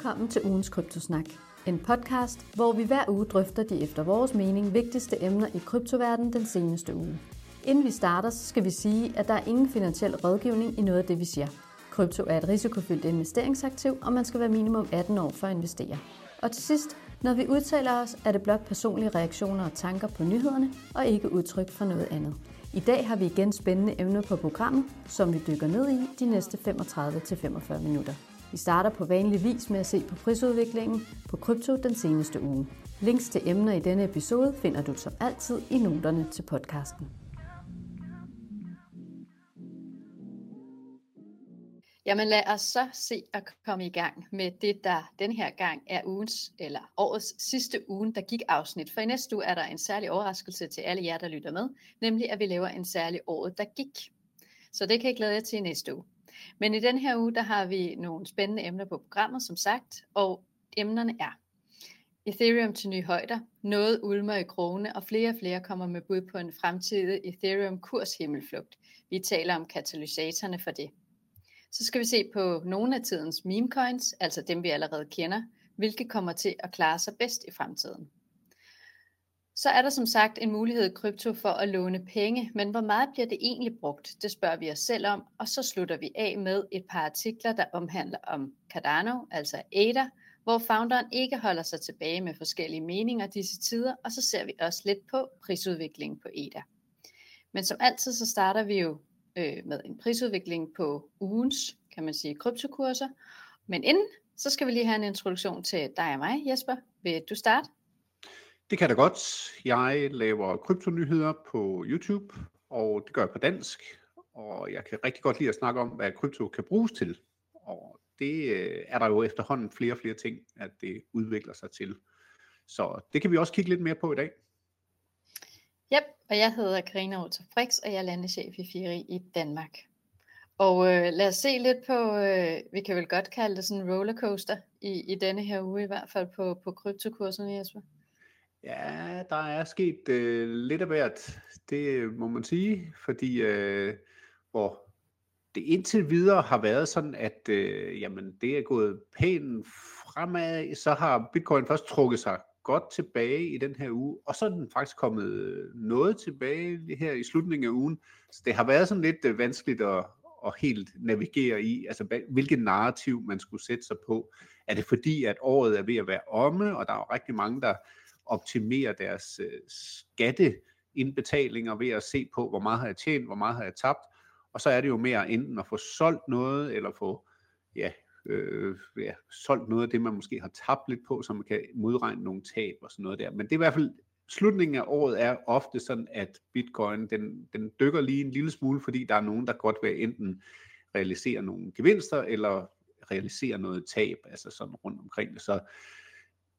Velkommen til ugens Kryptosnak. En podcast, hvor vi hver uge drøfter de efter vores mening vigtigste emner i kryptoverdenen den seneste uge. Inden vi starter, så skal vi sige, at der er ingen finansiel rådgivning i noget af det, vi siger. Krypto er et risikofyldt investeringsaktiv, og man skal være minimum 18 år for at investere. Og til sidst, når vi udtaler os, er det blot personlige reaktioner og tanker på nyhederne, og ikke udtryk for noget andet. I dag har vi igen spændende emner på programmet, som vi dykker ned i de næste 35-45 minutter. Vi starter på vanlig vis med at se på prisudviklingen på krypto den seneste uge. Links til emner i denne episode finder du som altid i noterne til podcasten. Jamen lad os så se at komme i gang med det, der den her gang er ugens eller årets sidste ugen, der gik afsnit. For i næste uge er der en særlig overraskelse til alle jer, der lytter med, nemlig at vi laver en særlig året, der gik. Så det kan jeg glæde jer til i næste uge. Men i den her uge, der har vi nogle spændende emner på programmet, som sagt, og emnerne er Ethereum til nye højder, noget ulmer i krone, og flere og flere kommer med bud på en fremtidig Ethereum kurshimmelflugt. Vi taler om katalysatorerne for det. Så skal vi se på nogle af tidens meme coins, altså dem vi allerede kender, hvilke kommer til at klare sig bedst i fremtiden. Så er der som sagt en mulighed i krypto for at låne penge, men hvor meget bliver det egentlig brugt? Det spørger vi os selv om, og så slutter vi af med et par artikler, der omhandler om Cardano, altså ADA, hvor founderen ikke holder sig tilbage med forskellige meninger disse tider, og så ser vi også lidt på prisudviklingen på ADA. Men som altid, så starter vi jo øh, med en prisudvikling på ugens, kan man sige, kryptokurser. Men inden, så skal vi lige have en introduktion til dig og mig, Jesper. Vil du starte? Det kan da godt. Jeg laver kryptonyheder på YouTube, og det gør jeg på dansk. Og jeg kan rigtig godt lide at snakke om, hvad krypto kan bruges til. Og det øh, er der jo efterhånden flere og flere ting, at det udvikler sig til. Så det kan vi også kigge lidt mere på i dag. Yep, og jeg hedder Karina Otto Frix, og jeg er landeschef i Firi i Danmark. Og øh, lad os se lidt på, øh, vi kan vel godt kalde det sådan en rollercoaster i, i denne her uge, i hvert fald på, på kryptokurserne, Jesper. Ja, der er sket øh, lidt af hvert, det må man sige, fordi øh, hvor det indtil videre har været sådan, at øh, jamen, det er gået pænt fremad, så har Bitcoin først trukket sig godt tilbage i den her uge, og så er den faktisk kommet øh, noget tilbage her i slutningen af ugen. Så det har været sådan lidt øh, vanskeligt at, at helt navigere i, altså hvilket narrativ man skulle sætte sig på. Er det fordi, at året er ved at være omme, og der er rigtig mange, der optimere deres øh, skatteindbetalinger ved at se på, hvor meget har jeg tjent, hvor meget har jeg tabt, og så er det jo mere enten at få solgt noget, eller få ja, øh, ja, solgt noget af det, man måske har tabt lidt på, så man kan modregne nogle tab og sådan noget der. Men det er i hvert fald, slutningen af året er ofte sådan, at bitcoin, den, den dykker lige en lille smule, fordi der er nogen, der godt vil enten realisere nogle gevinster, eller realisere noget tab, altså sådan rundt omkring det. Så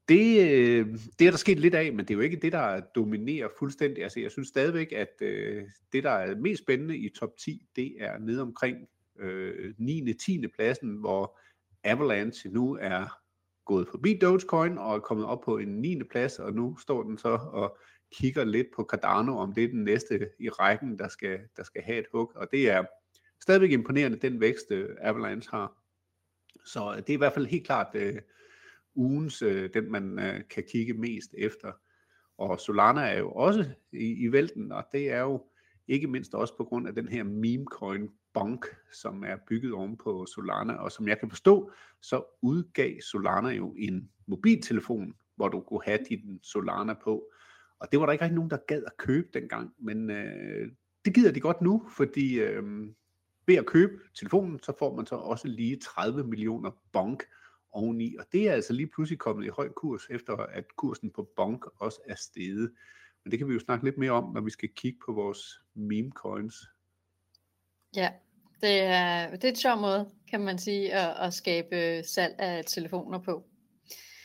det, øh, det er der sket lidt af, men det er jo ikke det, der dominerer fuldstændig. Altså, jeg synes stadigvæk, at øh, det, der er mest spændende i top 10, det er nede omkring øh, 9. 10. pladsen, hvor Avalanche nu er gået forbi Dogecoin og er kommet op på en 9. plads, og nu står den så og kigger lidt på Cardano, om det er den næste i rækken, der skal, der skal have et hug. Og det er stadigvæk imponerende, den vækst øh, Avalanche har. Så øh, det er i hvert fald helt klart... Øh, ugens, øh, den man øh, kan kigge mest efter. Og Solana er jo også i, i vælten, og det er jo ikke mindst også på grund af den her meme coin bonk, som er bygget oven på Solana, og som jeg kan forstå, så udgav Solana jo en mobiltelefon, hvor du kunne have din Solana på. Og det var der ikke rigtig nogen, der gad at købe dengang, men øh, det gider de godt nu, fordi øh, ved at købe telefonen, så får man så også lige 30 millioner bonk oveni, og det er altså lige pludselig kommet i høj kurs, efter at kursen på Bonk også er steget. Men det kan vi jo snakke lidt mere om, når vi skal kigge på vores meme coins. Ja, det er, det er et sjov måde, kan man sige, at, at skabe salg af telefoner på.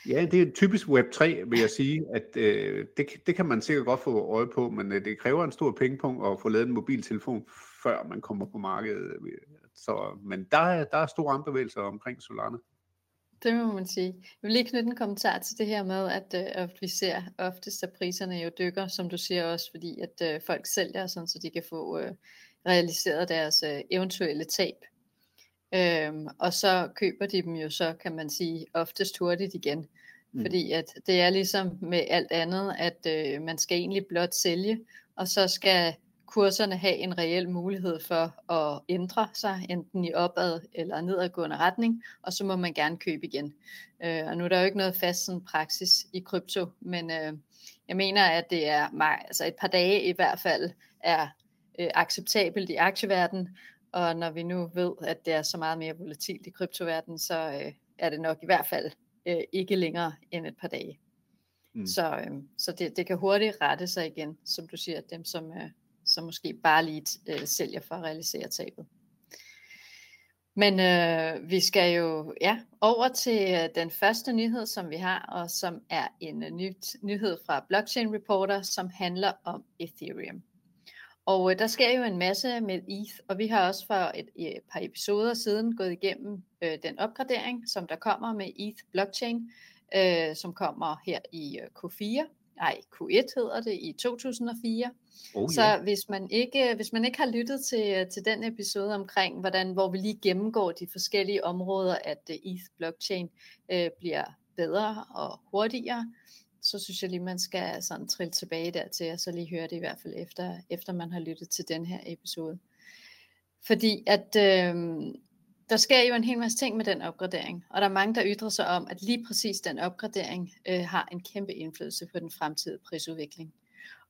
Ja, det er typisk Web3, vil jeg sige, at øh, det, det kan man sikkert godt få øje på, men øh, det kræver en stor pengepunkt at få lavet en mobiltelefon, før man kommer på markedet. Så, men der, er, der er store bevægelser omkring Solana. Det må man sige. Jeg vil lige knytte en kommentar til det her med, at, øh, at vi ser oftest, at priserne jo dykker, som du siger også, fordi at øh, folk sælger, sådan, så de kan få øh, realiseret deres øh, eventuelle tab. Øhm, og så køber de dem jo så, kan man sige, oftest hurtigt igen. Mm. Fordi at det er ligesom med alt andet, at øh, man skal egentlig blot sælge, og så skal kurserne have en reel mulighed for at ændre sig, enten i opad eller nedadgående retning, og så må man gerne købe igen. Øh, og nu er der jo ikke noget fast sådan, praksis i krypto, men øh, jeg mener, at det er altså et par dage i hvert fald er øh, acceptabelt i aktieverdenen, og når vi nu ved, at det er så meget mere volatilt i kryptoverdenen, så øh, er det nok i hvert fald øh, ikke længere end et par dage. Mm. Så, øh, så det, det kan hurtigt rette sig igen, som du siger, dem som, øh, som måske bare lige øh, sælger for at realisere tabet. Men øh, vi skal jo ja, over til øh, den første nyhed, som vi har, og som er en øh, nyt, nyhed fra Blockchain Reporter, som handler om Ethereum. Og øh, der sker jo en masse med ETH, og vi har også for et, et par episoder siden gået igennem øh, den opgradering, som der kommer med ETH Blockchain, øh, som kommer her i øh, Q4, nej Q1 hedder det, i 2004. Oh, yeah. Så hvis man, ikke, hvis man ikke har lyttet til, til den episode omkring, hvordan, hvor vi lige gennemgår de forskellige områder, at øh, ETH Blockchain øh, bliver bedre og hurtigere, så synes jeg lige, man skal sådan trille tilbage dertil, og så lige høre det i hvert fald efter, efter man har lyttet til den her episode. Fordi at øh, der sker jo en hel masse ting med den opgradering, og der er mange, der ytrer sig om, at lige præcis den opgradering øh, har en kæmpe indflydelse på den fremtidige prisudvikling.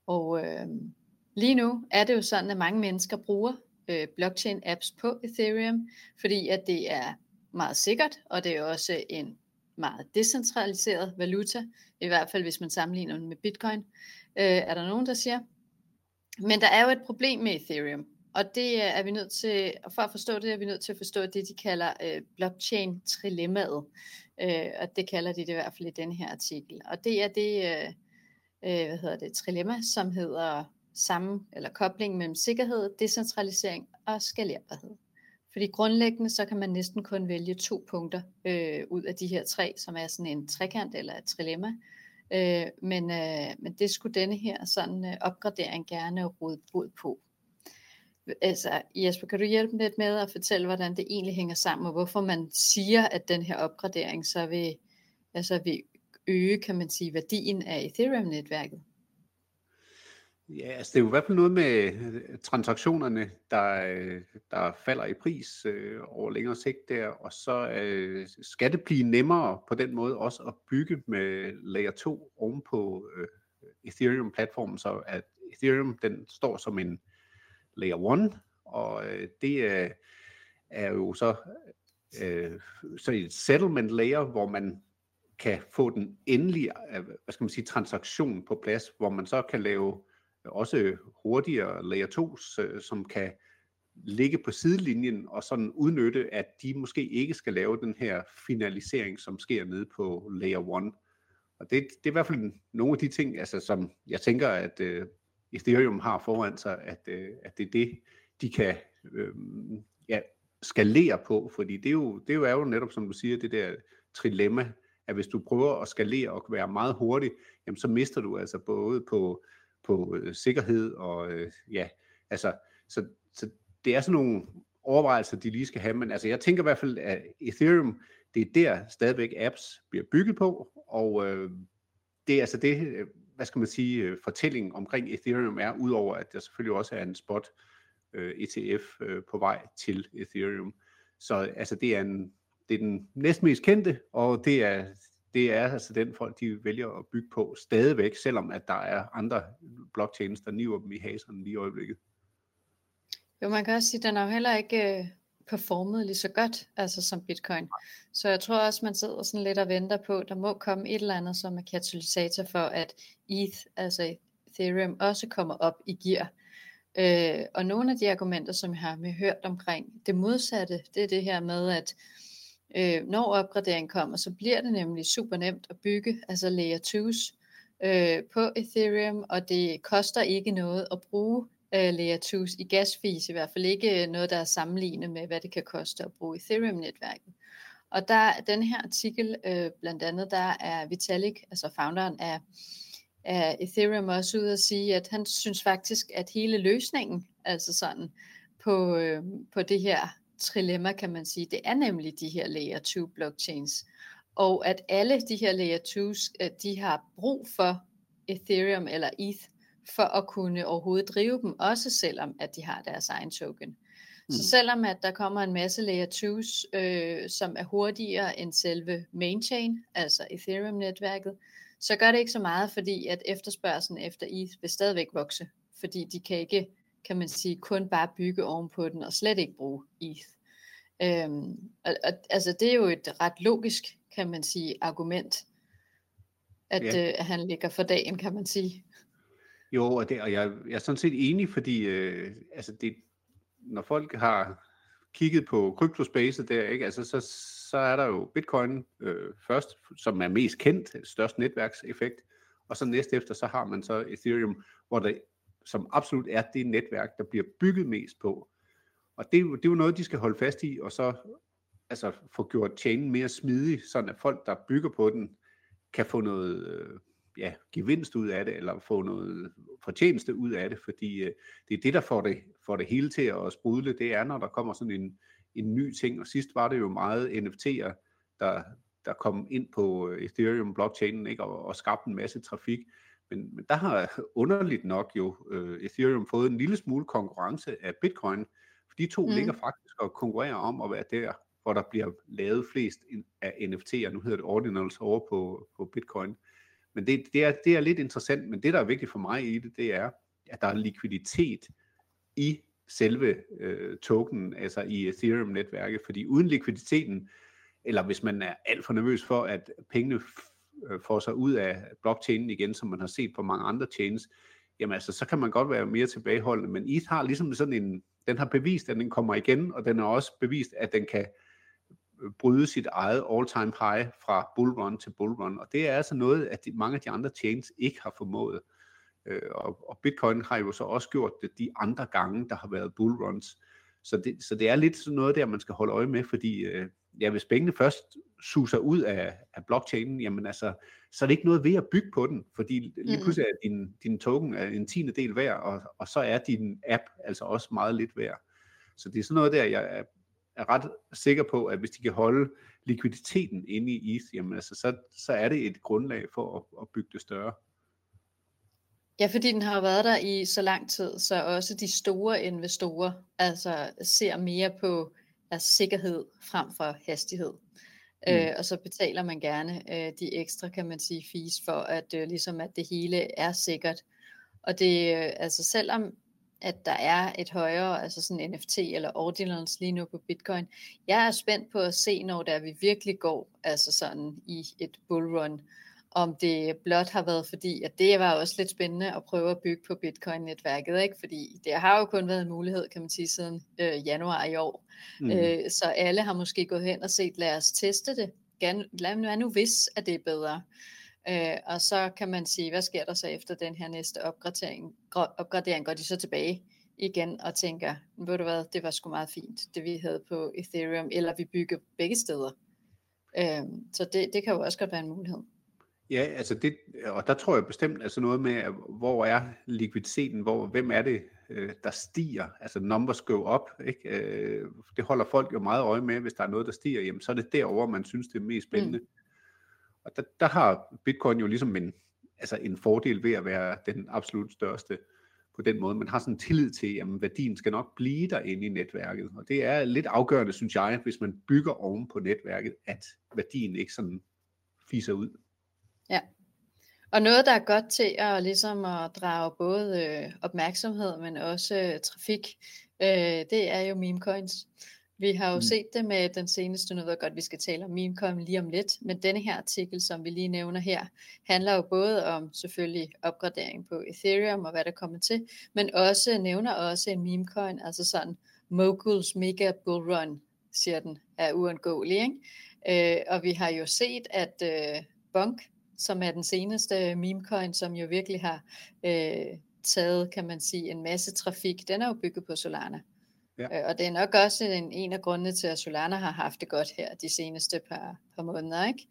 Og øh, lige nu er det jo sådan, at mange mennesker bruger øh, blockchain-apps på Ethereum, fordi at det er meget sikkert, og det er også en meget decentraliseret valuta, i hvert fald hvis man sammenligner den med Bitcoin, øh, er der nogen, der siger. Men der er jo et problem med Ethereum, og det øh, er vi nødt til, og for at forstå det, er vi nødt til at forstå det, de kalder øh, blockchain-trilemmaet. Øh, og det kalder de det i hvert fald i den her artikel. Og det er det, øh, øh, hvad hedder det, trilemma, som hedder sammen, eller kobling mellem sikkerhed, decentralisering og skalerbarhed. Fordi grundlæggende så kan man næsten kun vælge to punkter øh, ud af de her tre, som er sådan en trekant eller et trilemma. Øh, men, øh, men det skulle denne her sådan øh, opgradering gerne råde bod på. Altså, Jesper, kan du hjælpe lidt med at fortælle, hvordan det egentlig hænger sammen, og hvorfor man siger, at den her opgradering så vil, altså vil øge, kan man sige, værdien af Ethereum-netværket? Ja, altså det er jo i hvert fald noget med øh, transaktionerne, der, øh, der falder i pris øh, over længere sigt der, og så øh, skal det blive nemmere på den måde også at bygge med layer 2 ovenpå øh, Ethereum-platformen, så at Ethereum den står som en layer 1, og øh, det øh, er jo så, øh, så et settlement layer, hvor man kan få den endelige øh, hvad skal man sige, transaktion på plads, hvor man så kan lave øh, også hurtigere layer 2's, øh, som kan ligge på sidelinjen og sådan udnytte, at de måske ikke skal lave den her finalisering, som sker nede på layer 1. Og det, det er i hvert fald nogle af de ting, altså, som jeg tænker, at øh, Ethereum har foran sig, at, øh, at det er det, de kan uh, ja, skalere på, fordi det er, jo, det er jo netop, som du siger, det der trilemma, at hvis du prøver at skalere og være meget hurtig, jamen så mister du altså både på på øh, sikkerhed og øh, ja, altså, så, så det er sådan nogle overvejelser, de lige skal have, men altså jeg tænker i hvert fald, at Ethereum, det er der stadigvæk apps bliver bygget på, og øh, det er altså det, øh, hvad skal man sige, øh, fortællingen omkring Ethereum er, udover at der selvfølgelig også er en spot øh, ETF øh, på vej til Ethereum. Så altså det er, en, det er den næstmest kendte, og det er det er altså den folk, de vælger at bygge på stadigvæk, selvom at der er andre blockchains, der niver dem i haserne lige i øjeblikket. Jo, man kan også sige, at den er jo heller ikke øh, øh, performet lige så godt, altså som Bitcoin. Så jeg tror også, man sidder sådan lidt og venter på, der må komme et eller andet, som er katalysator for, at ETH, altså Ethereum, også kommer op i gear. Øh, og nogle af de argumenter, som jeg har hørt omkring det modsatte, det er det her med, at Øh, når opgraderingen kommer, så bliver det nemlig super nemt at bygge, altså layer 2's øh, på Ethereum, og det koster ikke noget at bruge øh, layer 2's i gas fees, i hvert fald ikke øh, noget, der er sammenlignet med, hvad det kan koste at bruge Ethereum-netværket. Og der den her artikel, øh, blandt andet, der er Vitalik, altså founderen af, af Ethereum, også ude at sige, at han synes faktisk, at hele løsningen, altså sådan på, øh, på det her trilemma, kan man sige. Det er nemlig de her layer 2 blockchains. Og at alle de her layer 2's, øh, de har brug for Ethereum eller ETH, for at kunne overhovedet drive dem, også selvom at de har deres egen token. Mm. Så selvom at der kommer en masse layer 2's, øh, som er hurtigere end selve main chain, altså Ethereum-netværket, så gør det ikke så meget, fordi at efterspørgselen efter ETH vil stadigvæk vokse, fordi de kan ikke, kan man sige, kun bare bygge ovenpå den og slet ikke bruge ETH. Øhm, og, og, altså det er jo et ret logisk, kan man sige, argument, at, ja. øh, at han ligger for dagen, kan man sige. Jo, og, det, og jeg, jeg er sådan set enig, fordi øh, altså det, når folk har kigget på kryptospacet der, ikke, altså så, så er der jo Bitcoin øh, først, som er mest kendt, størst netværkseffekt, og så næste efter, så har man så Ethereum, hvor det som absolut er det netværk, der bliver bygget mest på. Og det, det er jo noget, de skal holde fast i, og så altså, få gjort chainen mere smidig, sådan at folk, der bygger på den, kan få noget øh, ja, gevinst ud af det, eller få noget fortjeneste ud af det, fordi øh, det er det, der får det, får det hele til at sprudle, det er, når der kommer sådan en, en ny ting, og sidst var det jo meget NFT'er, der, der kom ind på øh, Ethereum blockchainen ikke, og, og skabte en masse trafik, men, men der har underligt nok jo uh, Ethereum fået en lille smule konkurrence af Bitcoin, for de to mm. ligger faktisk og konkurrerer om at være der, hvor der bliver lavet flest af NFT'er, nu hedder det ordinals over på, på Bitcoin. Men det, det, er, det er lidt interessant, men det, der er vigtigt for mig i det, det er, at der er likviditet i selve øh, tokenen, altså i Ethereum-netværket, fordi uden likviditeten, eller hvis man er alt for nervøs for, at pengene øh, får sig ud af blockchainen igen, som man har set på mange andre chains, jamen altså, så kan man godt være mere tilbageholdende, men ETH har ligesom sådan en, den har bevist, at den kommer igen, og den har også bevist, at den kan bryde sit eget all-time high fra bullrun til bullrun, og det er altså noget, at de, mange af de andre chains ikke har formået. Øh, og, og Bitcoin har jo så også gjort det de andre gange, der har været bullruns. Så det, så det er lidt sådan noget der, man skal holde øje med, fordi øh, ja, hvis pengene først suser ud af, af blockchainen, jamen altså, så er det ikke noget ved at bygge på den, fordi lige pludselig er din, din token er en tiende del værd, og, og så er din app altså også meget lidt værd. Så det er sådan noget der, jeg er ret sikker på, at hvis de kan holde likviditeten inde i ETH, jamen altså, så, så er det et grundlag for at, at bygge det større. Ja, fordi den har været der i så lang tid, så også de store investorer altså ser mere på altså, sikkerhed frem for hastighed. Mm. Øh, og så betaler man gerne øh, de ekstra, kan man sige, fees for, at øh, ligesom at det hele er sikkert. Og det, øh, altså selvom at der er et højere, altså sådan NFT eller ordinals lige nu på Bitcoin. Jeg er spændt på at se, når der vi virkelig går, altså sådan i et bullrun, om det blot har været fordi, at det var også lidt spændende at prøve at bygge på Bitcoin-netværket, ikke? fordi det har jo kun været en mulighed, kan man sige, siden øh, januar i år. Mm. Øh, så alle har måske gået hen og set, lad os teste det. Lad nu hvis, at det er bedre. Øh, og så kan man sige, hvad sker der så efter den her næste opgradering? opgradering går de så tilbage igen og tænker, ved du hvad, det var sgu meget fint, det vi havde på Ethereum, eller vi bygger begge steder. Øh, så det, det kan jo også godt være en mulighed. Ja, altså det, og der tror jeg bestemt altså noget med, hvor er likviditeten, hvor, hvem er det, øh, der stiger, altså numbers go up, ikke? Øh, det holder folk jo meget øje med, hvis der er noget, der stiger, jamen så er det derover man synes, det er mest spændende. Mm. Og der, der har Bitcoin jo ligesom en, altså en fordel ved at være den absolut største på den måde. Man har sådan en tillid til, at værdien skal nok blive derinde i netværket. Og det er lidt afgørende, synes jeg, hvis man bygger oven på netværket, at værdien ikke sådan fiser ud. Ja. Og noget, der er godt til at, ligesom at drage både øh, opmærksomhed, men også øh, trafik, øh, det er jo meme coins. Vi har jo mm. set det med den seneste, nu ved jeg godt, vi skal tale om memecoin lige om lidt, men denne her artikel, som vi lige nævner her, handler jo både om selvfølgelig opgradering på Ethereum og hvad der kommer til, men også nævner også en memecoin, altså sådan Moguls Mega Bull Run, siger den, er uundgåelig. Ikke? Øh, og vi har jo set, at øh, Bonk, som er den seneste memecoin, som jo virkelig har øh, taget, kan man sige, en masse trafik, den er jo bygget på Solana. Ja. Øh, og det er nok også en, en af grundene til, at Solana har haft det godt her de seneste par, par måneder. Ikke?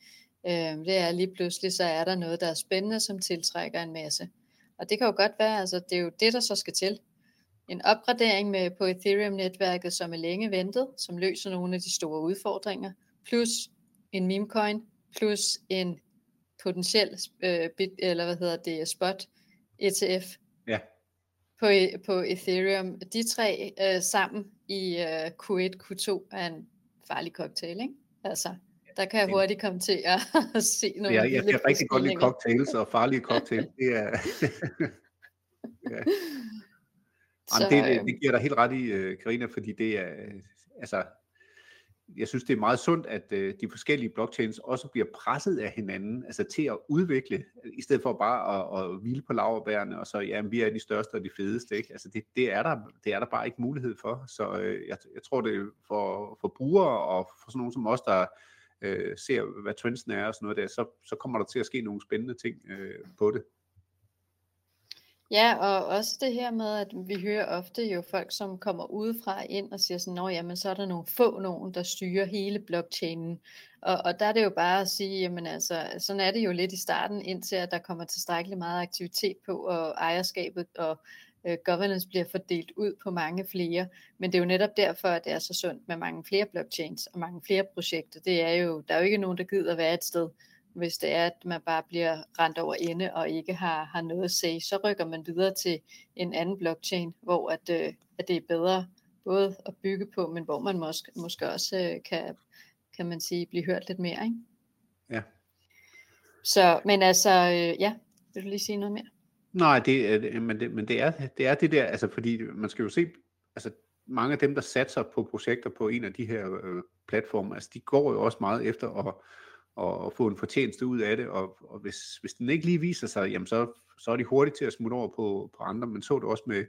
Øh, det er lige pludselig, så er der noget, der er spændende, som tiltrækker en masse. Og det kan jo godt være, altså det er jo det, der så skal til. en opgradering med på Ethereum-netværket, som er længe ventet, som løser nogle af de store udfordringer, plus en meme coin, plus en potentiel øh, bit, eller hvad hedder det, spot ETF ja. På, på Ethereum. De tre øh, sammen i øh, Q1, Q2 er en farlig cocktail, ikke? Altså, der kan jeg hurtigt komme til at se nogle ja, Jeg kan rigtig godt lide cocktails og farlige cocktails. Det er... ja. Så, Jamen, det, det, det giver dig helt ret i, Karina, fordi det er, altså, jeg synes, det er meget sundt, at øh, de forskellige blockchains også bliver presset af hinanden, altså til at udvikle, i stedet for bare at, at hvile på laverbærene, og så, ja, vi er de største og de fedeste, ikke? Altså det, det, er der, det er der bare ikke mulighed for, så øh, jeg, jeg tror, det for, for brugere og for sådan nogen som os, der øh, ser, hvad trendsen er og sådan noget der, så, så kommer der til at ske nogle spændende ting øh, på det. Ja, og også det her med, at vi hører ofte jo folk, som kommer udefra ind og siger sådan, at jamen, så er der nogle få nogen, der styrer hele blockchainen. Og, og der er det jo bare at sige, jamen altså, sådan er det jo lidt i starten, indtil at der kommer tilstrækkeligt meget aktivitet på, og ejerskabet og øh, governance bliver fordelt ud på mange flere. Men det er jo netop derfor, at det er så sundt med mange flere blockchains og mange flere projekter. Det er jo, der er jo ikke nogen, der gider være et sted, hvis det er, at man bare bliver rent over ende og ikke har, har noget at sige, så rykker man videre til en anden blockchain, hvor at, øh, at det er bedre både at bygge på, men hvor man måske, måske også øh, kan, kan man sige, blive hørt lidt mere. Ikke? Ja. Så, men altså, øh, ja, vil du lige sige noget mere? Nej, det, men, det, men det, er, det er det der, altså fordi man skal jo se, altså mange af dem, der satser på projekter på en af de her øh, platforme, altså de går jo også meget efter at og, og få en fortjeneste ud af det, og, og hvis, hvis den ikke lige viser sig, jamen så, så er de hurtigt til at smutte over på, på andre, men så det også med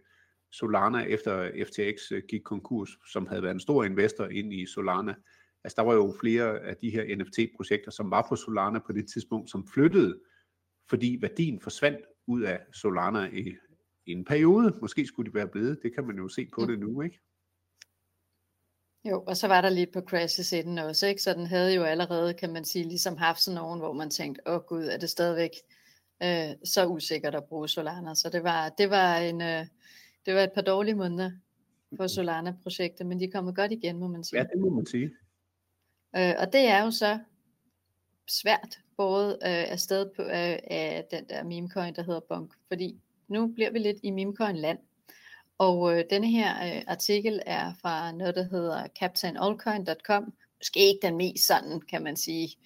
Solana efter FTX øh, gik konkurs, som havde været en stor investor ind i Solana. Altså der var jo flere af de her NFT-projekter, som var på Solana på det tidspunkt, som flyttede, fordi værdien forsvandt ud af Solana i, i en periode. Måske skulle de være blevet, det kan man jo se på det nu, ikke? Jo, og så var der lidt på crashes inden også, ikke? så den havde jo allerede, kan man sige, ligesom haft sådan nogen, hvor man tænkte, åh oh, gud, er det stadigvæk øh, så usikkert at bruge Solana, så det var, det var, en, øh, det var et par dårlige måneder på Solana-projektet, men de er kommet godt igen, må man sige. Ja, det må man sige. Øh, og det er jo så svært, både øh, afsted på, øh, af den der memecoin, der hedder Bonk, fordi nu bliver vi lidt i memecoin-land, og øh, denne her øh, artikel er fra noget, der hedder captainallcoin.com. Måske ikke den mest sådan, kan man sige,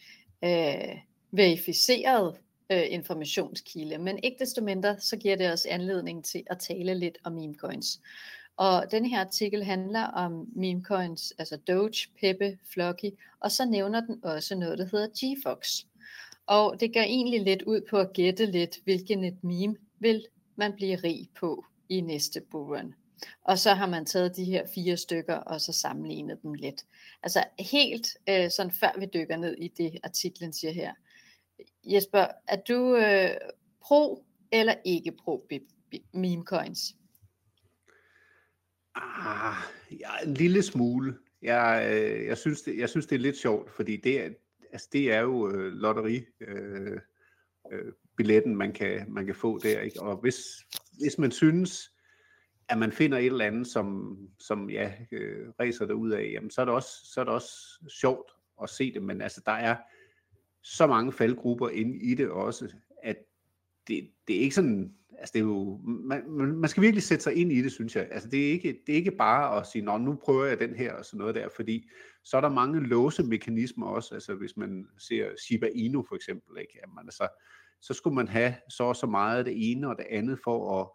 øh, verificeret øh, informationskilde, men ikke desto mindre, så giver det os anledning til at tale lidt om memecoins. Og denne her artikel handler om memecoins, altså Doge, Pepe, Flocky, og så nævner den også noget, der hedder GFox. Og det går egentlig lidt ud på at gætte lidt, hvilken et meme vil man blive rig på i næste bullrun. Og så har man taget de her fire stykker og så sammenlignet dem lidt. Altså helt øh, sådan før vi dykker ned i det artiklen siger her. Jesper, er du øh, pro eller ikke pro meme coins? Ah, ja, en lille smule. Jeg, øh, jeg, synes, det, jeg synes, det er lidt sjovt, fordi det er, altså, det er jo øh, lotteri. Øh, øh, billetten, man kan, man kan få der. Ikke? Og hvis, hvis man synes, at man finder et eller andet, som, som ja, øh, ræser det ud af, jamen, så, er det også, så er det også sjovt at se det, men altså, der er så mange faldgrupper inde i det også, at det, det er ikke sådan, altså det er jo, man, man skal virkelig sætte sig ind i det, synes jeg. Altså det er ikke, det er ikke bare at sige, nå, nu prøver jeg den her og sådan noget der, fordi så er der mange låsemekanismer også, altså hvis man ser Shiba Inu for eksempel, ikke? Jamen, altså, så skulle man have så og så meget af det ene og det andet for at,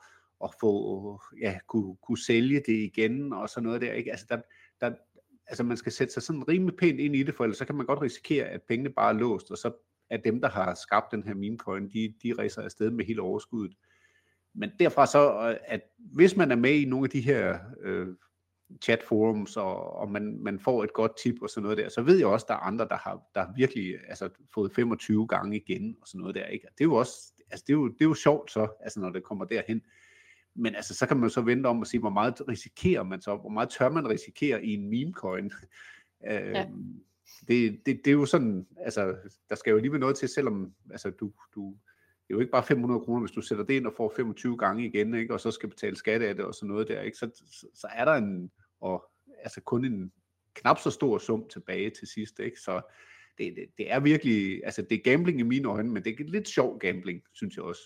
at få, ja, kunne, kunne sælge det igen og sådan noget der, ikke? Altså, der, der, altså man skal sætte sig sådan rimelig pænt ind i det, for ellers så kan man godt risikere, at pengene bare er låst, og så er dem, der har skabt den her meme coin, de, de rejser afsted med hele overskuddet. Men derfra så, at hvis man er med i nogle af de her øh, chatforums, og, og man, man får et godt tip og sådan noget der, så ved jeg også, at der er andre, der har, der har virkelig altså, fået 25 gange igen og sådan noget der. Ikke? Det er jo også, altså, det er jo, det er jo sjovt så, altså, når det kommer derhen. Men altså, så kan man så vente om og sige, hvor meget risikerer man så, hvor meget tør man risikere i en meme coin. ja. Det, det, det er jo sådan, altså, der skal jo lige være noget til, selvom altså, du, du det er jo ikke bare 500 kroner, hvis du sætter det ind og får 25 gange igen, ikke? og så skal betale skat af det og sådan noget der, ikke? Så, så, så er der en, og, altså kun en knap så stor sum tilbage til sidst. Ikke? Så det, det, det er virkelig, altså det er gambling i mine øjne, men det er lidt sjov gambling, synes jeg også.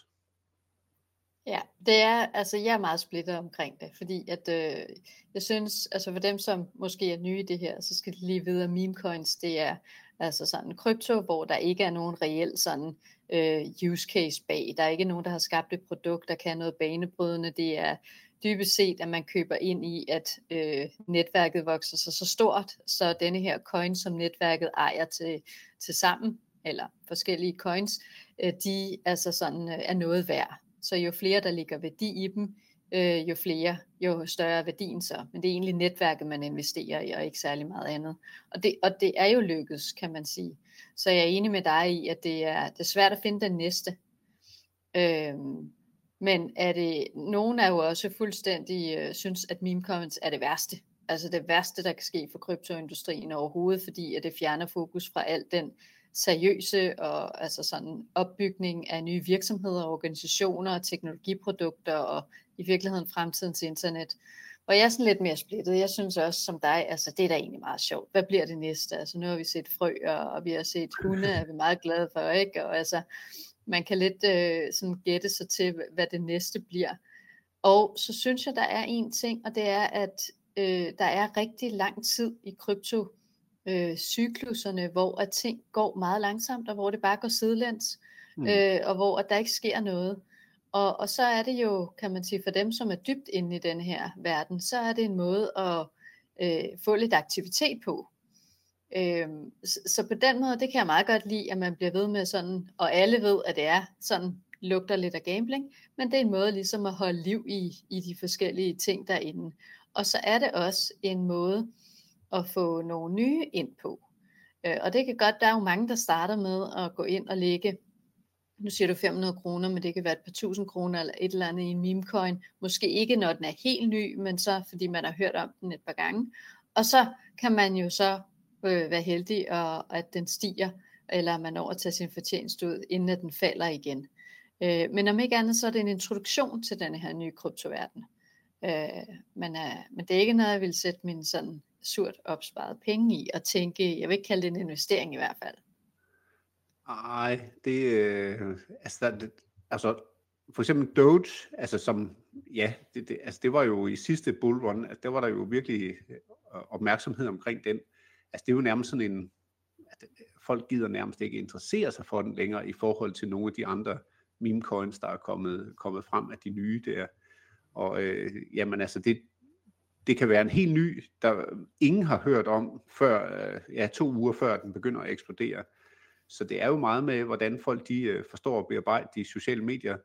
Ja, det er, altså jeg er meget splittet omkring det, fordi at øh, jeg synes, altså for dem, som måske er nye i det her, så skal de lige vide, at meme coins, det er altså sådan krypto, hvor der ikke er nogen reel sådan øh, use case bag. Der er ikke nogen, der har skabt et produkt, der kan noget banebrydende. Det er dybest set, at man køber ind i, at øh, netværket vokser sig så stort, så denne her coin, som netværket ejer til, til sammen, eller forskellige coins, øh, de altså sådan, øh, er noget værd. Så jo flere, der ligger værdi i dem, øh, jo flere, jo større værdien så. Men det er egentlig netværket, man investerer i, og ikke særlig meget andet. Og det, og det er jo lykkedes, kan man sige. Så jeg er enig med dig i, at det er, det er svært at finde den næste. Øhm, men er det, nogen er jo også fuldstændig øh, synes, at meme comments er det værste. Altså det værste, der kan ske for kryptoindustrien overhovedet, fordi at det fjerner fokus fra alt den seriøse og altså sådan opbygning af nye virksomheder, organisationer, teknologiprodukter og i virkeligheden fremtidens internet. Og jeg er sådan lidt mere splittet. Jeg synes også som dig, altså det er da egentlig meget sjovt. Hvad bliver det næste? Altså nu har vi set frøer, og vi har set hunde, er vi meget glade for, ikke? Og altså, man kan lidt øh, sådan gætte sig til, hvad det næste bliver. Og så synes jeg, der er en ting, og det er, at øh, der er rigtig lang tid i krypto øh, cykluserne, hvor at ting går meget langsomt, og hvor det bare går sidelæns, mm. øh, og hvor at der ikke sker noget. Og, og så er det jo, kan man sige, for dem, som er dybt inde i den her verden, så er det en måde at øh, få lidt aktivitet på. Øh, så, så på den måde, det kan jeg meget godt lide, at man bliver ved med sådan, og alle ved, at det er sådan, lugter lidt af gambling, men det er en måde ligesom at holde liv i, i de forskellige ting derinde. Og så er det også en måde at få nogle nye ind på. Øh, og det kan godt, der er jo mange, der starter med at gå ind og lægge nu siger du 500 kroner, men det kan være et par tusind kroner eller et eller andet i en meme coin. Måske ikke, når den er helt ny, men så fordi man har hørt om den et par gange. Og så kan man jo så øh, være heldig, og, at den stiger, eller man når at tage sin fortjeneste ud, inden at den falder igen. Øh, men om ikke andet, så er det en introduktion til denne her nye kryptoverden. Øh, men, øh, men det er ikke noget, jeg vil sætte min sådan surt opsparede penge i, og tænke, jeg vil ikke kalde det en investering i hvert fald. Nej, det, øh, altså, der, det, altså, for eksempel Doge, altså som, ja, det, det, altså det var jo i sidste bullrun, altså der var der jo virkelig øh, opmærksomhed omkring den. Altså det er jo nærmest sådan en, at øh, folk gider nærmest ikke interessere sig for den længere i forhold til nogle af de andre meme coins, der er kommet, kommet frem af de nye der. Og øh, jamen altså det, det kan være en helt ny, der ingen har hørt om før, øh, ja to uger før den begynder at eksplodere. Så det er jo meget med, hvordan folk de øh, forstår og bearbejde de sociale medier.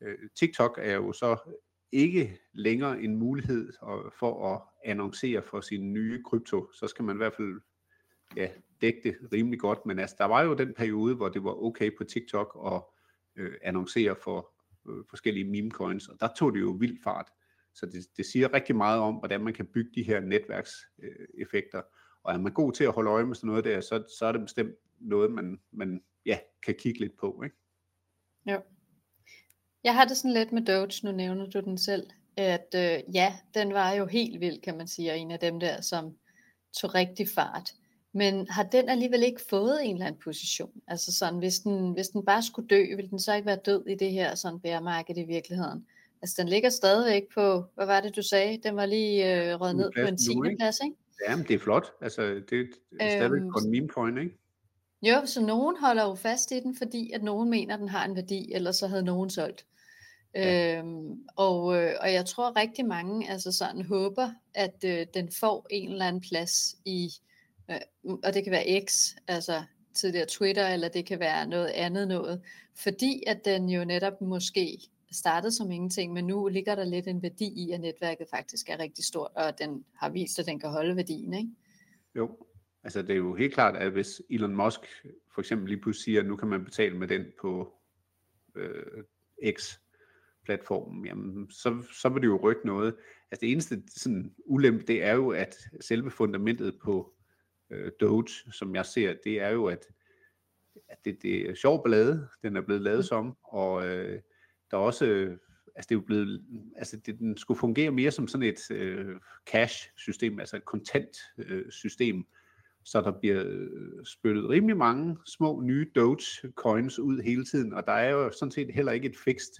Øh, TikTok er jo så ikke længere en mulighed for at annoncere for sin nye krypto. Så skal man i hvert fald ja, dække det rimelig godt. Men altså, der var jo den periode, hvor det var okay på TikTok at øh, annoncere for øh, forskellige meme coins, og der tog det jo vild fart. Så det, det siger rigtig meget om, hvordan man kan bygge de her netværkseffekter. Øh, og er man god til at holde øje med sådan noget der, så, så er det bestemt noget, man, man ja, kan kigge lidt på. Ikke? Jo. Jeg har det sådan lidt med Doge, nu nævner du den selv, at øh, ja, den var jo helt vild, kan man sige, og en af dem der, som tog rigtig fart. Men har den alligevel ikke fået en eller anden position? Altså sådan, hvis den, hvis den bare skulle dø, ville den så ikke være død i det her sådan bæremarked i virkeligheden? Altså den ligger stadigvæk på, hvad var det du sagde? Den var lige øh, røget ned på en 10. plads, ikke? Ja, men det er flot. Altså det er stadigvæk øhm, på en meme coin, ikke? Jo, så nogen holder jo fast i den, fordi at nogen mener, at den har en værdi, ellers så havde nogen solgt. Ja. Øhm, og, øh, og jeg tror rigtig mange altså sådan håber, at øh, den får en eller anden plads i, øh, og det kan være X, altså tidligere Twitter, eller det kan være noget andet noget, fordi at den jo netop måske startede som ingenting, men nu ligger der lidt en værdi i, at netværket faktisk er rigtig stort, og den har vist, at den kan holde værdien, ikke? Jo, Altså det er jo helt klart, at hvis Elon Musk for eksempel lige pludselig siger, at nu kan man betale med den på øh, X-platformen, jamen så, så vil det jo rykke noget. Altså det eneste sådan ulempe, det er jo, at selve fundamentet på øh, Doge, som jeg ser, det er jo, at at det, det er sjov ballade, den er blevet lavet som, og øh, der er også, øh, altså det er jo blevet, altså det, den skulle fungere mere som sådan et øh, cash-system, altså et kontant-system, øh, så der bliver øh, spyttet rimelig mange små nye Doge-coins ud hele tiden, og der er jo sådan set heller ikke et fixed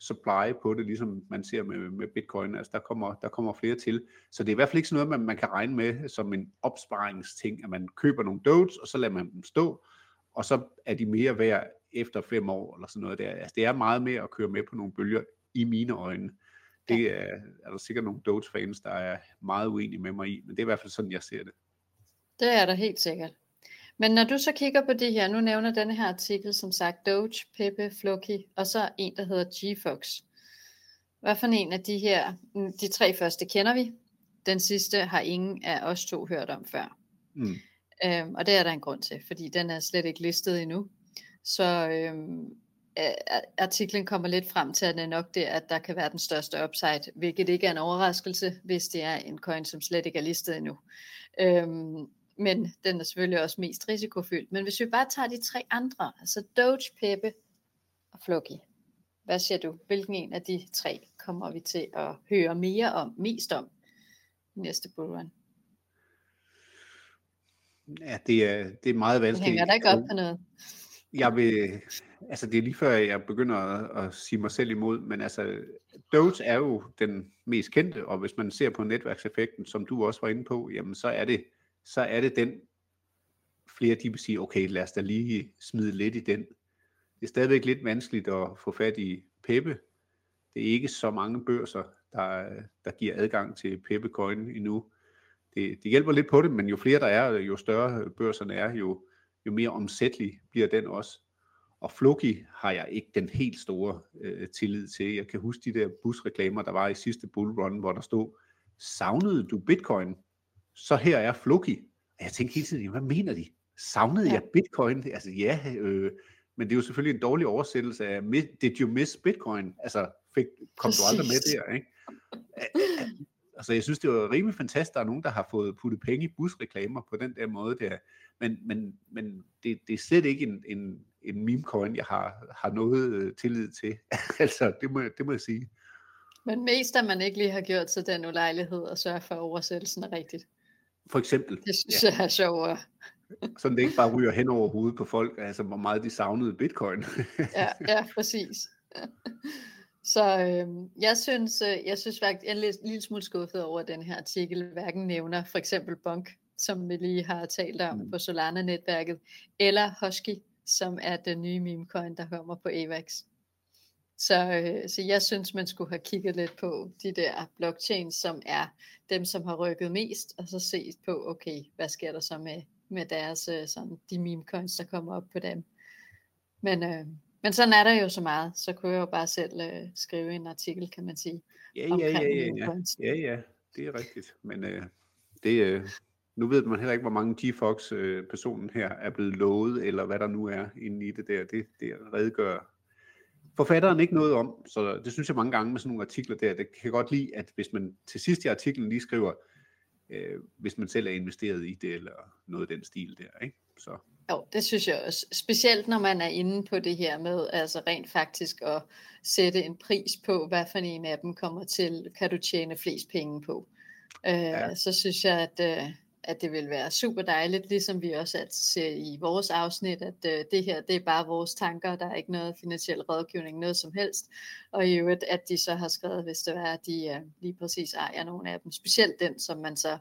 supply på det, ligesom man ser med, med bitcoin. Altså der kommer, der kommer flere til. Så det er i hvert fald ikke sådan noget, man, man kan regne med som en opsparingsting, at man køber nogle Doge, og så lader man dem stå, og så er de mere værd efter fem år, eller sådan noget der. Altså det er meget mere at køre med på nogle bølger, i mine øjne. Det er, er der sikkert nogle Doge-fans, der er meget uenige med mig i, men det er i hvert fald sådan, jeg ser det. Det er der helt sikkert. Men når du så kigger på det her, nu nævner denne her artikel som sagt Doge, Pepe, Floki, og så en, der hedder GFox. Hvad for en af de her, mm, de tre første kender vi. Den sidste har ingen af os to hørt om før. Mm. Øhm, og det er der en grund til, fordi den er slet ikke listet endnu. Så øhm, artiklen kommer lidt frem til, at det er nok det, at der kan være den største upside, hvilket ikke er en overraskelse, hvis det er en coin, som slet ikke er listet endnu. Øhm, men den er selvfølgelig også mest risikofyldt. Men hvis vi bare tager de tre andre, altså Doge, Pepe og Floki, hvad siger du? Hvilken en af de tre kommer vi til at høre mere om, mest om i næste bullrun? Ja, det er, det er meget vanskeligt. Det hænger da ikke op på noget. Jeg vil, altså det er lige før jeg begynder at, at sige mig selv imod, men altså Doge er jo den mest kendte, og hvis man ser på netværkseffekten, som du også var inde på, jamen så er det så er det den, flere de vil sige, okay, lad os da lige smide lidt i den. Det er stadigvæk lidt vanskeligt at få fat i Peppe. Det er ikke så mange børser, der, der giver adgang til Peppe Coin endnu. Det, det hjælper lidt på det, men jo flere der er, jo større børserne er, jo, jo mere omsættelig bliver den også. Og Floki har jeg ikke den helt store øh, tillid til. Jeg kan huske de der busreklamer, der var i sidste bullrun, hvor der stod, savnede du bitcoin? så her er Floki. Og jeg tænkte hele tiden, hvad mener de? Savnede ja. jeg bitcoin? Altså ja, øh, men det er jo selvfølgelig en dårlig oversættelse af, did you miss bitcoin? Altså, fik, kom Præcis. du aldrig med der, ikke? Altså, jeg synes, det var rimelig fantastisk, der er nogen, der har fået puttet penge i busreklamer på den der måde der. Men, men, men det, det er slet ikke en, en, en meme coin, jeg har, har noget øh, tillid til. altså, det må, det må jeg sige. Men mest, at man ikke lige har gjort sig den ulejlighed og sørge for, at oversættelsen er rigtigt. For eksempel. Det synes ja. jeg er sjovere. Sådan det ikke bare ryger hen over hovedet på folk, altså hvor meget de savnede bitcoin. ja, ja, præcis. Så øh, jeg synes, jeg synes faktisk, jeg er lidt, lille smule skuffet over, at den her artikel hverken nævner for eksempel Bonk, som vi lige har talt om mm. på Solana-netværket, eller Husky, som er den nye meme coin, der kommer på AVAX. Så, øh, så jeg synes, man skulle have kigget lidt på de der blockchains, som er dem, som har rykket mest, og så set på, okay, hvad sker der så med, med deres, øh, sådan, de meme coins, der kommer op på dem. Men, øh, men sådan er der jo så meget, så kunne jeg jo bare selv øh, skrive en artikel, kan man sige. Ja, ja, ja, ja, ja, ja, ja, det er rigtigt. Men øh, det, øh, nu ved man heller ikke, hvor mange GFox-personen øh, her er blevet lovet, eller hvad der nu er inde i det der. Det, det redegør forfatteren ikke noget om, så det synes jeg mange gange med sådan nogle artikler der, det kan godt lide, at hvis man til sidst i artiklen lige skriver, øh, hvis man selv er investeret i det, eller noget af den stil der, ikke? Så. Jo, det synes jeg også. Specielt når man er inde på det her med, altså rent faktisk at sætte en pris på, hvad for en af dem kommer til, kan du tjene flest penge på. Øh, ja. Så synes jeg, at, øh, at det vil være super dejligt, ligesom vi også altid ser i vores afsnit, at øh, det her, det er bare vores tanker, der er ikke noget finansiel rådgivning, noget som helst, og i øvrigt, at de så har skrevet, hvis det er, at de øh, lige præcis ejer nogle af dem, specielt den, som man så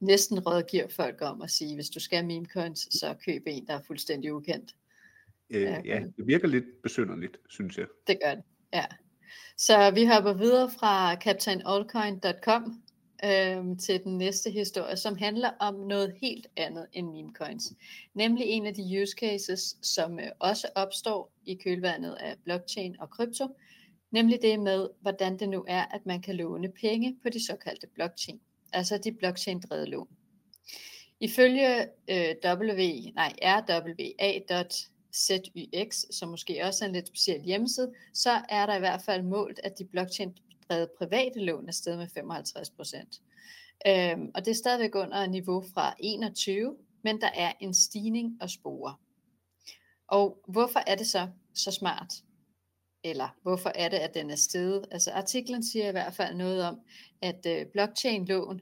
næsten rådgiver folk om at sige, hvis du skal meme coins, så køb en, der er fuldstændig ukendt. Øh, ja, det virker lidt besynderligt, synes jeg. Det gør det, ja. Så vi hopper videre fra captainallcoin.com, øh, til den næste historie, som handler om noget helt andet end meme coins. Nemlig en af de use cases, som øh, også opstår i kølvandet af blockchain og krypto, nemlig det med, hvordan det nu er, at man kan låne penge på de såkaldte blockchain, altså de blockchain-drevede lån. Ifølge øh, w, nej, RWA.ZYX, som måske også er en lidt speciel hjemmeside, så er der i hvert fald målt, at de blockchain-drevede private lån er steget med 55 procent. Øhm, og det er stadigvæk under niveau fra 21, men der er en stigning at spore. Og hvorfor er det så så smart? Eller hvorfor er det, at den er steget? Altså artiklen siger i hvert fald noget om, at øh, blockchain-lån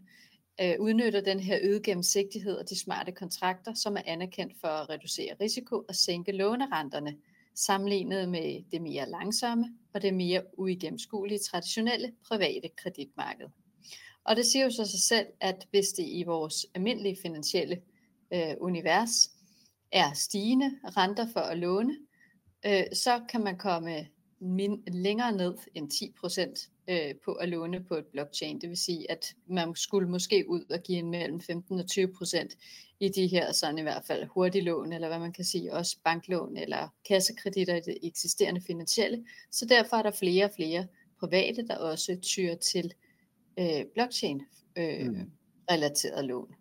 øh, udnytter den her øgede gennemsigtighed og de smarte kontrakter, som er anerkendt for at reducere risiko og sænke lånerenterne, sammenlignet med det mere langsomme og det mere uigennemskuelige traditionelle private kreditmarked. Og det siger jo så sig selv, at hvis det i vores almindelige finansielle øh, univers er stigende renter for at låne, øh, så kan man komme min, længere ned end 10% øh, på at låne på et blockchain. Det vil sige, at man skulle måske ud og give en mellem 15 og 20% i de her sådan i hvert fald hurtiglån, eller hvad man kan sige, også banklån eller kassekreditter i det eksisterende finansielle. Så derfor er der flere og flere private, der også tyrer til øh, blockchain øh, mm. lån.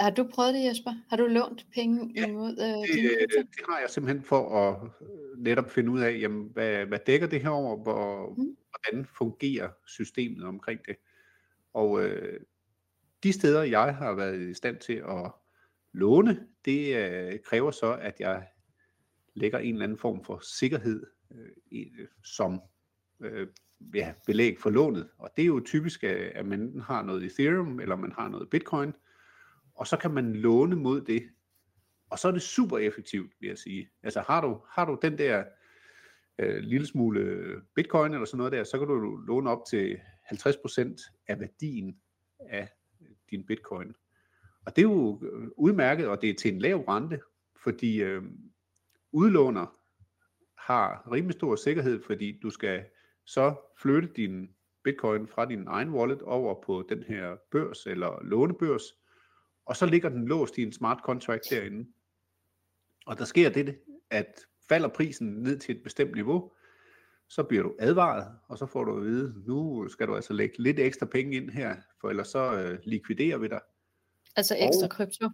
Har du prøvet det, Jesper? Har du lånt penge ja, imod øh, det, det har jeg simpelthen for at øh, netop finde ud af, jamen, hvad, hvad dækker det her over, hvor, mm. hvordan fungerer systemet omkring det. Og øh, de steder, jeg har været i stand til at låne, det øh, kræver så, at jeg lægger en eller anden form for sikkerhed øh, som øh, ja, belæg for lånet. Og det er jo typisk, at man har noget Ethereum, eller man har noget Bitcoin, og så kan man låne mod det. Og så er det super effektivt, vil jeg sige. Altså har du, har du den der øh, lille smule bitcoin eller sådan noget der, så kan du låne op til 50% af værdien af din bitcoin. Og det er jo øh, udmærket, og det er til en lav rente, fordi øh, udlåner har rimelig stor sikkerhed, fordi du skal så flytte din bitcoin fra din egen wallet over på den her børs eller lånebørs, og så ligger den låst i en smart contract derinde. Og der sker det, at falder prisen ned til et bestemt niveau, så bliver du advaret, og så får du at vide, nu skal du altså lægge lidt ekstra penge ind her, for ellers så øh, likviderer vi dig. Altså ekstra og krypto?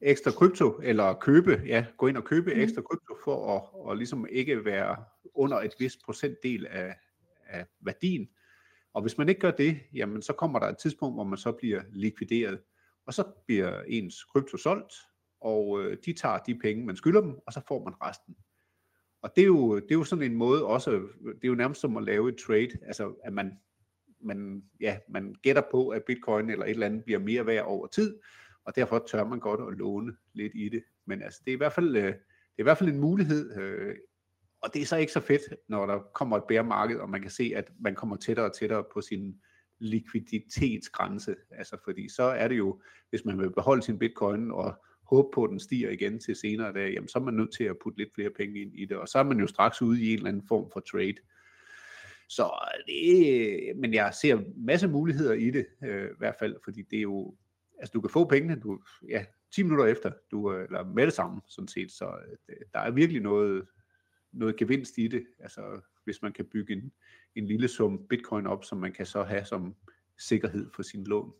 Ekstra krypto, eller købe, ja, gå ind og købe mm. ekstra krypto, for at og ligesom ikke være under et vist procentdel af, af værdien. Og hvis man ikke gør det, jamen så kommer der et tidspunkt, hvor man så bliver likvideret. Og så bliver ens krypto solgt, og øh, de tager de penge, man skylder dem, og så får man resten. Og det er jo, det er jo sådan en måde også, det er jo nærmest som at lave et trade, altså at man, man, ja, man gætter på, at bitcoin eller et eller andet bliver mere værd over tid, og derfor tør man godt at låne lidt i det. Men altså, det er i hvert fald, øh, det er i hvert fald en mulighed, øh, og det er så ikke så fedt, når der kommer et bæremarked, og man kan se, at man kommer tættere og tættere på sin likviditetsgrænse. Altså fordi så er det jo, hvis man vil beholde sin bitcoin og håbe på, at den stiger igen til senere dag, jamen så er man nødt til at putte lidt flere penge ind i det, og så er man jo straks ude i en eller anden form for trade. Så det, men jeg ser masse muligheder i det, øh, i hvert fald, fordi det er jo, altså du kan få pengene, du, ja, 10 minutter efter, du, øh, eller med det samme, sådan set, så øh, der er virkelig noget, noget gevinst i det, altså hvis man kan bygge en, en lille sum bitcoin op, som man kan så have som sikkerhed for sin lån.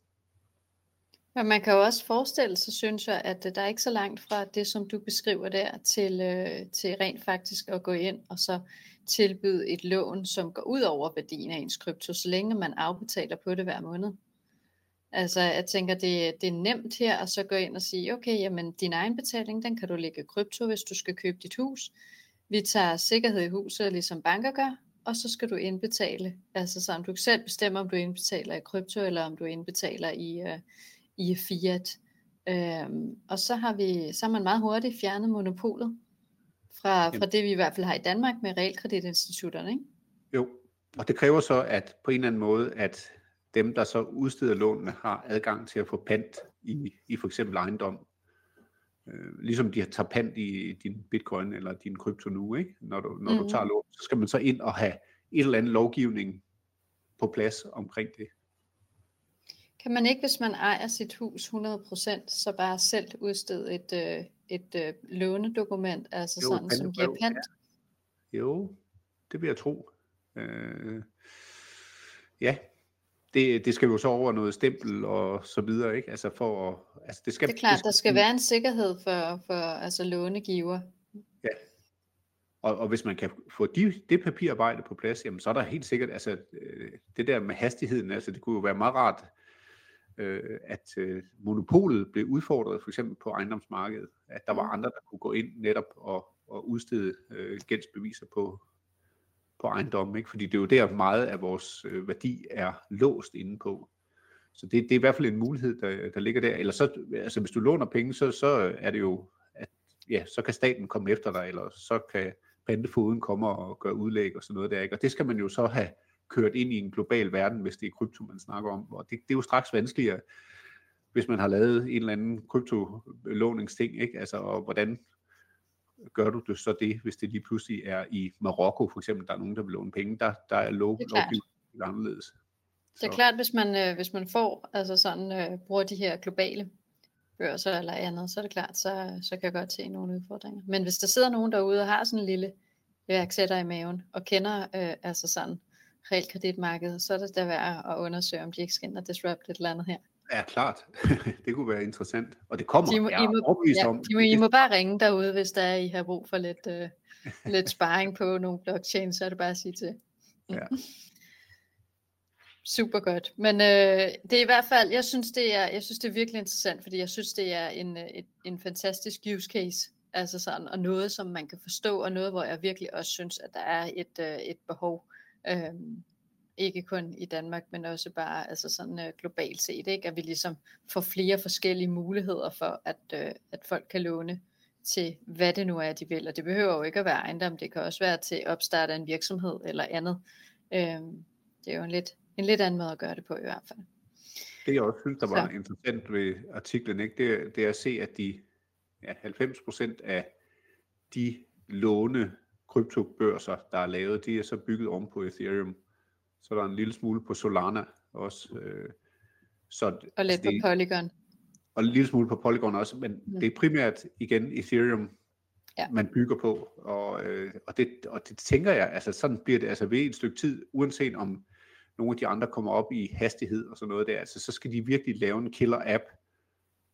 Ja, man kan jo også forestille sig, synes jeg, at øh, der er ikke så langt fra det, som du beskriver der, til, øh, til rent faktisk at gå ind og så tilbyde et lån, som går ud over værdien af ens krypto, så længe man afbetaler på det hver måned. Altså, jeg tænker, det, det er nemt her at så gå ind og sige, okay, jamen din egen betaling, den kan du lægge krypto, hvis du skal købe dit hus. Vi tager sikkerhed i huset, ligesom banker gør, og så skal du indbetale. Altså så om du selv bestemmer, om du indbetaler i krypto, eller om du indbetaler i, uh, i fiat. Øhm, og så har vi så har man meget hurtigt fjernet monopolet fra, fra det, vi i hvert fald har i Danmark med realkreditinstitutterne. Ikke? Jo, og det kræver så, at på en eller anden måde, at dem, der så udsteder lånene, har adgang til at få pant i, i for eksempel ejendom. Øh, ligesom de tager pant i din bitcoin eller din krypto nu, ikke? når, du, når mm. du tager lån, så skal man så ind og have et eller andet lovgivning på plads omkring det. Kan man ikke, hvis man ejer sit hus 100%, så bare selv udstede et, øh, et øh, lånedokument, altså jo, sådan, som giver pant? Ja. Jo, det vil jeg tro. Øh, ja, det, det skal jo så over noget stempel og så videre, ikke? Altså for, altså det, skal, det er klart, det skal, der skal være en sikkerhed for, for altså lånegiver. Ja, og, og hvis man kan få de, det papirarbejde på plads, jamen så er der helt sikkert, altså øh, det der med hastigheden, altså det kunne jo være meget rart, øh, at øh, monopolet blev udfordret, for eksempel på ejendomsmarkedet, at der var Mm. andre, der kunne gå ind netop og, og udstede øh, gældsbeviser på, på ejendommen, ikke? fordi det er jo der meget af vores øh, værdi er låst inde på. Så det, det er i hvert fald en mulighed, der, der ligger der. Eller så, altså hvis du låner penge, så, så er det jo, at ja, så kan staten komme efter dig, eller så kan pantefoden komme og gøre udlæg og sådan noget der. Ikke? Og det skal man jo så have kørt ind i en global verden, hvis det er krypto, man snakker om. Og det, det er jo straks vanskeligere, hvis man har lavet en eller anden kryptolåningsting, ikke? Altså, og hvordan gør du det så det, hvis det lige pludselig er i Marokko, for eksempel, der er nogen, der vil låne penge, der, der er lov, lovgivning anderledes. Det er klart, hvis man, øh, hvis man får, altså sådan, øh, bruger de her globale børser eller andet, så er det klart, så, så kan jeg godt se nogle udfordringer. Men hvis der sidder nogen derude og har sådan en lille iværksætter i maven, og kender øh, altså sådan realkreditmarkedet, så er det da værd at undersøge, om de ikke skal ind og disrupt et eller andet her. Ja, klart. det kunne være interessant. Og det kommer, De må, jeg I, må, ja, om. I, må, I må bare ringe derude, hvis der er, I har brug for lidt, øh, lidt sparring på nogle blockchain, så er det bare at sige til. Ja. Super godt. Men øh, det er i hvert fald, jeg synes, det er, jeg synes, det er virkelig interessant, fordi jeg synes, det er en, øh, et, en fantastisk use case, altså sådan, og noget, som man kan forstå, og noget, hvor jeg virkelig også synes, at der er et, øh, et behov, øh, ikke kun i Danmark, men også bare altså sådan øh, globalt set, ikke? at vi ligesom får flere forskellige muligheder for, at, øh, at folk kan låne til, hvad det nu er, de vil. Og det behøver jo ikke at være ejendom, det kan også være til at opstarte en virksomhed eller andet. Øh, det er jo en lidt, en lidt anden måde at gøre det på i hvert fald. Det jeg også synes, der var Så. interessant ved artiklen, ikke, det, det er at se, at de ja, 90% af de låne kryptobørser, der er lavet, de er så bygget om på Ethereum. Så er der en lille smule på Solana også. Øh, så, Og lidt altså, det, på Polygon. og en lille smule på Polygon også, men Mm. det er primært igen Ethereum, Ja. man bygger på, og, øh, og, det, og det tænker jeg, altså sådan bliver det altså ved et stykke tid, uanset om nogle af de andre kommer op i hastighed og sådan noget der, altså så skal de virkelig lave en killer app,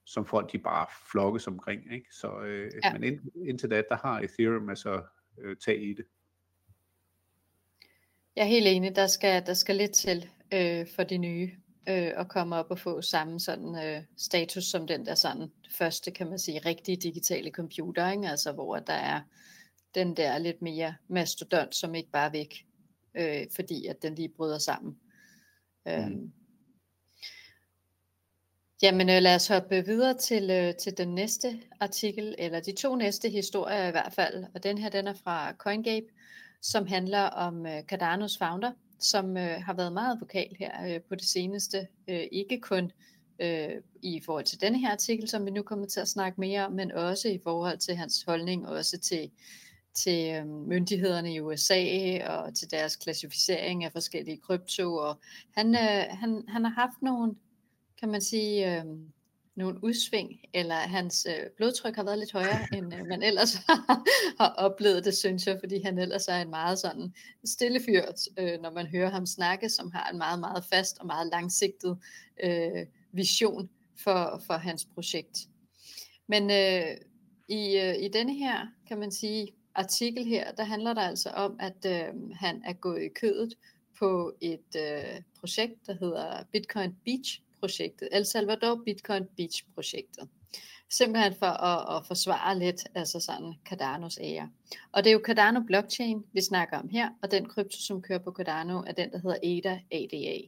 som folk de bare flokkes omkring, ikke? Så, øh, ja. men ind, indtil da, der har Ethereum altså øh, tag i det. Jeg er helt enig, der skal, der skal lidt til øh, for de nye øh, at komme op og få samme sådan øh, status som den der sådan første, kan man sige, rigtige digitale computer, ikke? altså hvor der er den der lidt mere mastodont, som ikke bare er væk, øh, fordi at den lige bryder sammen. Mm. Jamen øh, lad os hoppe videre til, øh, til den næste artikel, eller de to næste historier i hvert fald. Og den her, den er fra CoinGape, som handler om øh, Cardanos founder, som øh, har været meget vokal her øh, på det seneste. Øh, ikke kun øh, i forhold til denne her artikel, som vi nu kommer til at snakke mere om, men også i forhold til hans holdning, også til, til øh, myndighederne i USA og til deres klassificering af forskellige krypto. Og han, øh, han, han har haft nogle kan man sige, øh, nogle udsving, eller hans øh, blodtryk har været lidt højere, end øh, man ellers har oplevet det, synes jeg, fordi han ellers er en meget sådan stille fyr, øh, når man hører ham snakke, som har en meget, meget fast og meget langsigtet øh, vision for, for hans projekt. Men øh, i, øh, i denne her, kan man sige, artikel her, der handler der altså om, at øh, han er gået i kødet på et øh, projekt, der hedder Bitcoin Beach projektet, El Salvador Bitcoin Beach projektet. Simpelthen for at, at forsvare lidt, altså sådan Cardanos ære. Og det er jo Cardano blockchain, vi snakker om her, og den krypto, som kører på Cardano, er den, der hedder ADA, ADA.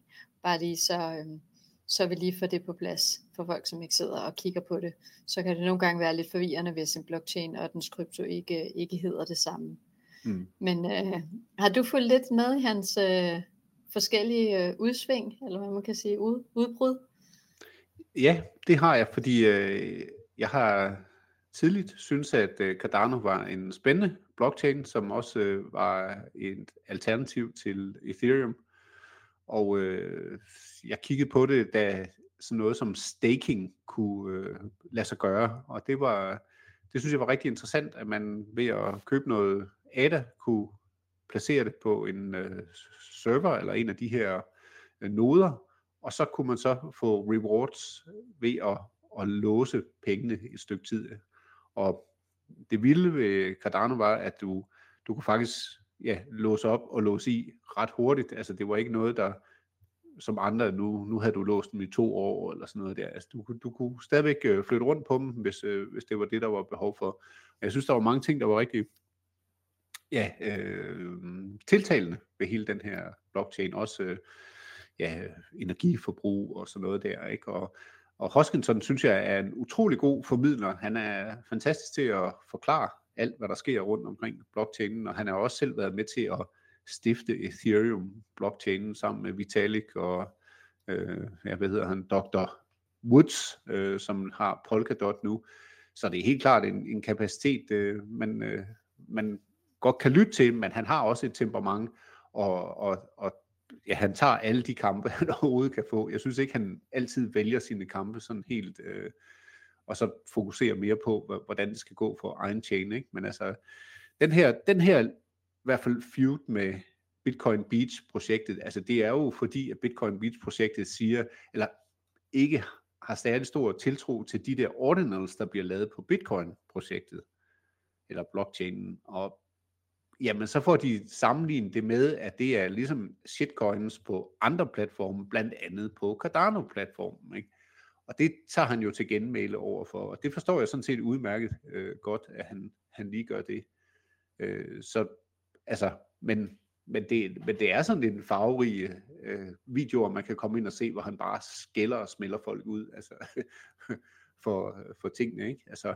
Bare lige så, øhm, så vi lige får det på plads for folk, som ikke sidder og kigger på det. Så kan det nogle gange være lidt forvirrende, hvis en blockchain og dens krypto ikke, ikke hedder det samme. Mm. Men øh, har du fulgt lidt med i hans øh, forskellige øh, udsving, eller hvad man kan sige, ud, udbrud? Ja, det har jeg, fordi øh, jeg har tidligt synes at øh, Cardano var en spændende blockchain, som også øh, var et alternativ til Ethereum. Og øh, jeg kiggede på det, da sådan noget som staking kunne øh, lade sig gøre, og det var det synes jeg var rigtig interessant, at man ved at købe noget ADA kunne placere det på en øh, server eller en af de her øh, noder, og så kunne man så få rewards ved at, at låse pengene et stykke tid. Og det vilde ved Cardano var, at du, du kunne faktisk ja, låse op og låse i ret hurtigt. Altså det var ikke noget, der som andre, nu, nu havde du låst dem i to år, eller sådan noget der. Altså, du, du kunne stadigvæk øh, flytte rundt på dem, hvis, øh, hvis det var det, der var behov for. Jeg synes, der var mange ting, der var rigtig ja, øh, tiltalende ved hele den her blockchain. Også øh, ja, energiforbrug og sådan noget der. Ikke? Og, og Hoskinson synes jeg er en utrolig god formidler. Han er fantastisk til at forklare alt, hvad der sker rundt omkring blockchainen, og han har også selv været med til at stifte Ethereum blockchainen sammen med Vitalik og øh, ja, hvad hedder han, Dr. Woods, øh, som har Polkadot nu. Så det er helt klart en, en kapacitet, øh, man, øh, man godt kan lytte til, men han har også et temperament, og, og, og ja, han tager alle de kampe, han overhovedet kan få. Jeg synes ikke, han altid vælger sine kampe sådan helt, øh, og så fokuserer mere på, hvordan det skal gå for egen chain. Ikke? Men altså, den her, den her i hvert fald feud med Bitcoin Beach-projektet, altså det er jo fordi, at Bitcoin Beach-projektet siger, eller ikke har stadig stor tiltro til de der ordinals, der bliver lavet på Bitcoin-projektet, eller blockchainen, og jamen så får de sammenlignet det med, at det er ligesom shitcoins på andre platforme, blandt andet på Cardano-platformen. Ikke? Og det tager han jo til genmæle over for, og det forstår jeg sådan set udmærket øh, godt, at han, han lige gør det. Øh, så altså, men, men, det, men det er sådan en farverig øh, video, man kan komme ind og se, hvor han bare skælder og smelter folk ud, altså, for, for tingene, ikke? Altså,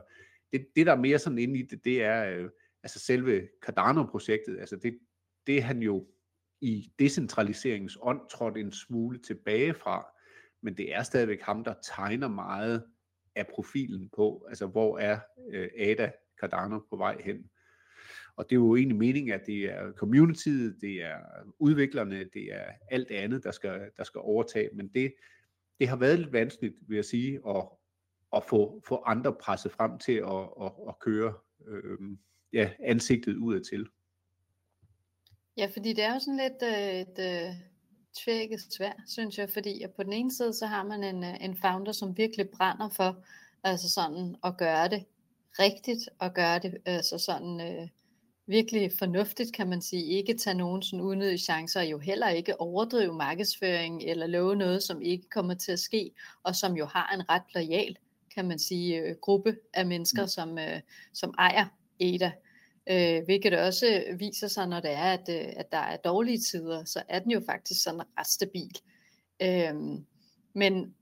det, det der er mere sådan inde i det, det er, øh, altså selve Cardano-projektet, altså det, det han jo i decentraliseringens ånd trådt en smule tilbage fra, men det er stadigvæk ham, der tegner meget af profilen på, altså hvor er øh, Ada Cardano på vej hen. Og det er jo egentlig meningen, at det er communityet, det er udviklerne, det er alt andet, der skal, der skal overtage, men det, det har været lidt vanskeligt, vil jeg sige, at, at få, få andre presset frem til at, at, at køre øh, ja, ansigtet udad til. Ja, fordi det er jo sådan lidt øh, et øh, tvækket svær, synes jeg, fordi at på den ene side, så har man en, øh, en founder, som virkelig brænder for altså sådan at gøre det rigtigt, og gøre det altså sådan øh, virkelig fornuftigt, kan man sige. Ikke tage nogen sådan unødige chancer, og jo heller ikke overdrive markedsføring, eller love noget, som ikke kommer til at ske, og som jo har en ret lojal, kan man sige, øh, gruppe af mennesker, mm. som, øh, som ejer EDA. Øh, hvilket også viser sig, når det er, at, øh, at der er dårlige tider, så er den jo faktisk sådan ret stabil. Øh, men,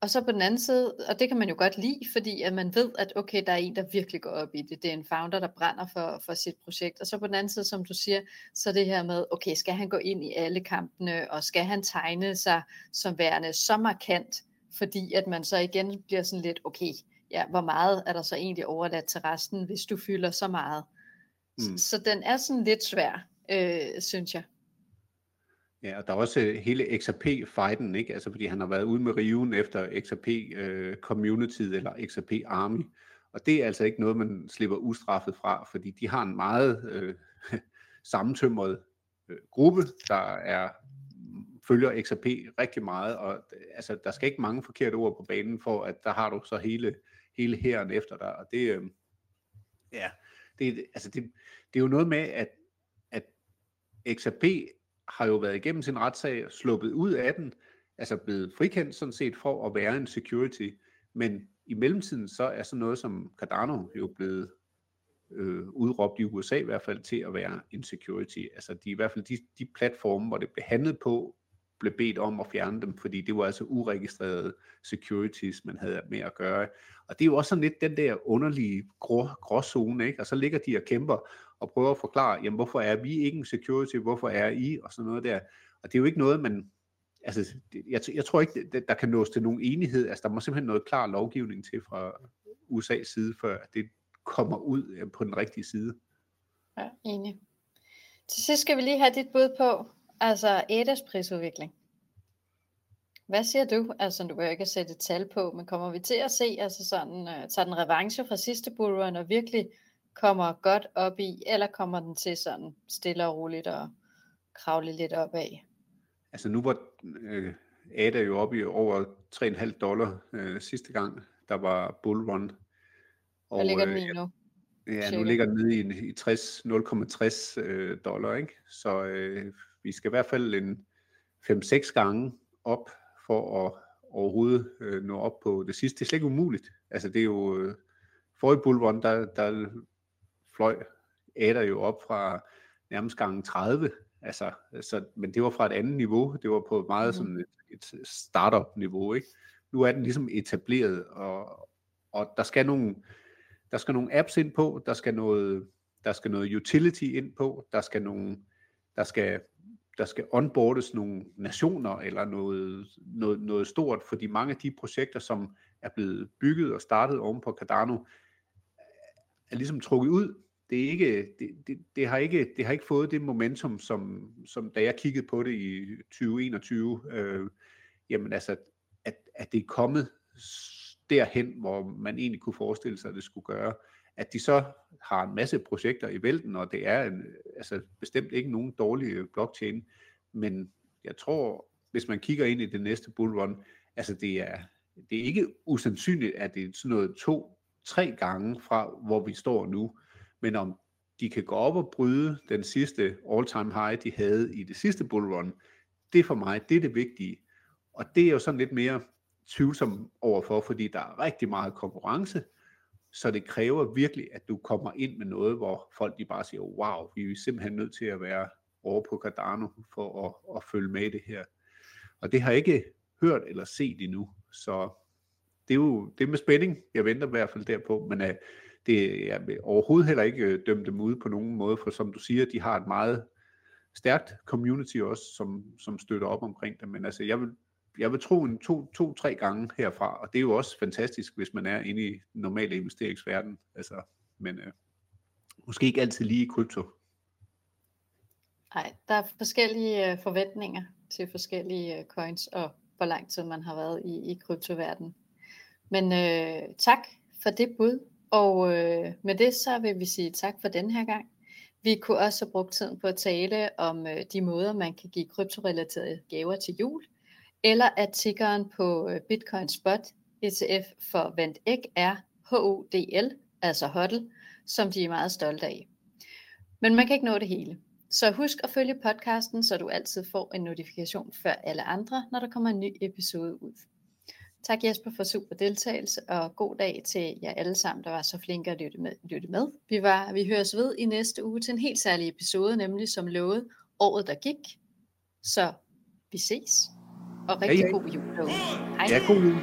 og så på den anden side, og det kan man jo godt lide, fordi at man ved, at okay, der er en, der virkelig går op i det. Det er en founder, der brænder for, for sit projekt. Og så på den anden side, som du siger, så det her med, okay, skal han gå ind i alle kampene, og skal han tegne sig som værende så markant, fordi at man så igen bliver sådan lidt, okay, ja, hvor meget er der så egentlig overladt til resten, hvis du fylder så meget. Mm. Så, så den er sådan lidt svær, øh, synes jeg. Ja, og der er også øh, hele XRP-fighten, ikke? Altså, fordi han har været ude med riven efter XRP øh, Community eller XRP Army. Og det er altså ikke noget, man slipper ustraffet fra, fordi de har en meget øh, sammentømret øh, gruppe, der er følger XRP rigtig meget, og altså, der skal ikke mange forkerte ord på banen for, at der har du så hele hele hæren efter dig, og det, øh, ja, det, altså det, det er jo noget med, at, at XRP har jo været igennem sin retssag, sluppet ud af den, altså blevet frikendt sådan set for at være en security, men i mellemtiden så er sådan noget som Cardano jo blevet øh, udråbt i USA i hvert fald til at være en security. Altså de, i hvert fald de, de platforme, hvor det blev handlet på, blev bedt om at fjerne dem, fordi det var altså uregistrerede securities, man havde med at gøre. Og det er jo også sådan lidt den der underlige grå, gråzone, ikke? Og så ligger de og kæmper og prøver at forklare, jamen hvorfor er vi ikke en security, hvorfor er I, og sådan noget der. Og det er jo ikke noget, man, altså, jeg, jeg tror ikke, der kan nås til nogen enighed. Altså, der må simpelthen noget klar lovgivning til fra USA's side, før det kommer ud på den rigtige side. Ja, enig. Til sidst skal vi lige have dit bud på, Altså Edas prisudvikling. Hvad siger du? Altså, du jo ikke sætte et tal på, men kommer vi til at se, altså sådan, uh, tager den revanche fra sidste bullrun og virkelig kommer godt op i, eller kommer den til sådan stille og roligt og kravle lidt op af? Altså nu var øh, Ada jo oppe i over 3,5 dollar øh, sidste gang, der var bullrun. Og, Hvad ligger den i nu? Ja, nu ligger den nede i, i 60, 0,60 øh, dollar, ikke? Så øh, vi skal i hvert fald en 5-6 gange op for at overhovedet øh, nå op på det sidste. Det er slet ikke umuligt. Altså det er jo, øh, forrige bullrun, der, der fløj Ader jo op fra nærmest gange 30, altså, så, men det var fra et andet niveau, det var på meget mm. sådan et, et startup niveau, ikke? Nu er den ligesom etableret, og, og der skal nogle, der skal nogle apps ind på, der skal noget, der skal noget utility ind på, der skal nogle, der skal, der skal onboardes nogle nationer eller noget, noget, noget stort, fordi mange af de projekter, som er blevet bygget og startet oven på Cardano, er ligesom trukket ud. Det, er ikke, det, det, det, har ikke, det har ikke fået det momentum, som, som da jeg kiggede på det i 2021, øh, jamen altså, at, at det er kommet derhen, hvor man egentlig kunne forestille sig, at det skulle gøre. At de så har en masse projekter i vælten, og det er en, altså bestemt ikke nogen dårlige øh, blockchain, men jeg tror, hvis man kigger ind i det næste bullrun, altså det er, det er ikke usandsynligt, at det er sådan noget to, tre gange fra, hvor vi står nu, men om de kan gå op og bryde den sidste all-time high, de havde i det sidste bullrun, det for mig, det er det vigtige. Og det er jo sådan lidt mere tvivlsom overfor, fordi der er rigtig meget konkurrence, så det kræver virkelig, at du kommer ind med noget, hvor folk de bare siger, wow, vi er simpelthen nødt til at være over på Cardano for at, at følge med i det her. Og det har jeg ikke hørt eller set endnu, så det er jo det er med spænding. Jeg venter i hvert fald derpå, men uh, det er overhovedet heller ikke øh, dømt dem ud på nogen måde, for som du siger, de har et meget stærkt community også, som, som støtter op omkring det, men altså jeg vil jeg vil tro en to, to, tre gange herfra, og det er jo også fantastisk, hvis man er inde i normale investeringsverden. Altså, men øh, måske ikke altid lige i krypto. Nej, der er forskellige øh, forventninger til forskellige øh, coins, og hvor lang tid man har været i, i kryptoverdenen. Men øh, tak for det bud, og øh, med det så vil vi sige tak for den her gang. Vi kunne også have brugt tiden på at tale om øh, de måder, man kan give kryptorelaterede gaver til jul eller at tickeren på øh, Bitcoin Spot ETF for Ventek er HODL, altså HODL, som de er meget stolte af. Men man kan ikke nå det hele. Så husk at følge podcasten, så du altid får en notifikation før alle andre, når der kommer en ny episode ud. Tak Jesper for super deltagelse, og god dag til jer alle sammen, der var så flinke at lytte med. Lytte med. Vi, var, vi høres ved i næste uge til en helt særlig episode, nemlig som lovet året, der gik. Så vi ses. Og rigtig god jul. Hej. Ja, god jul.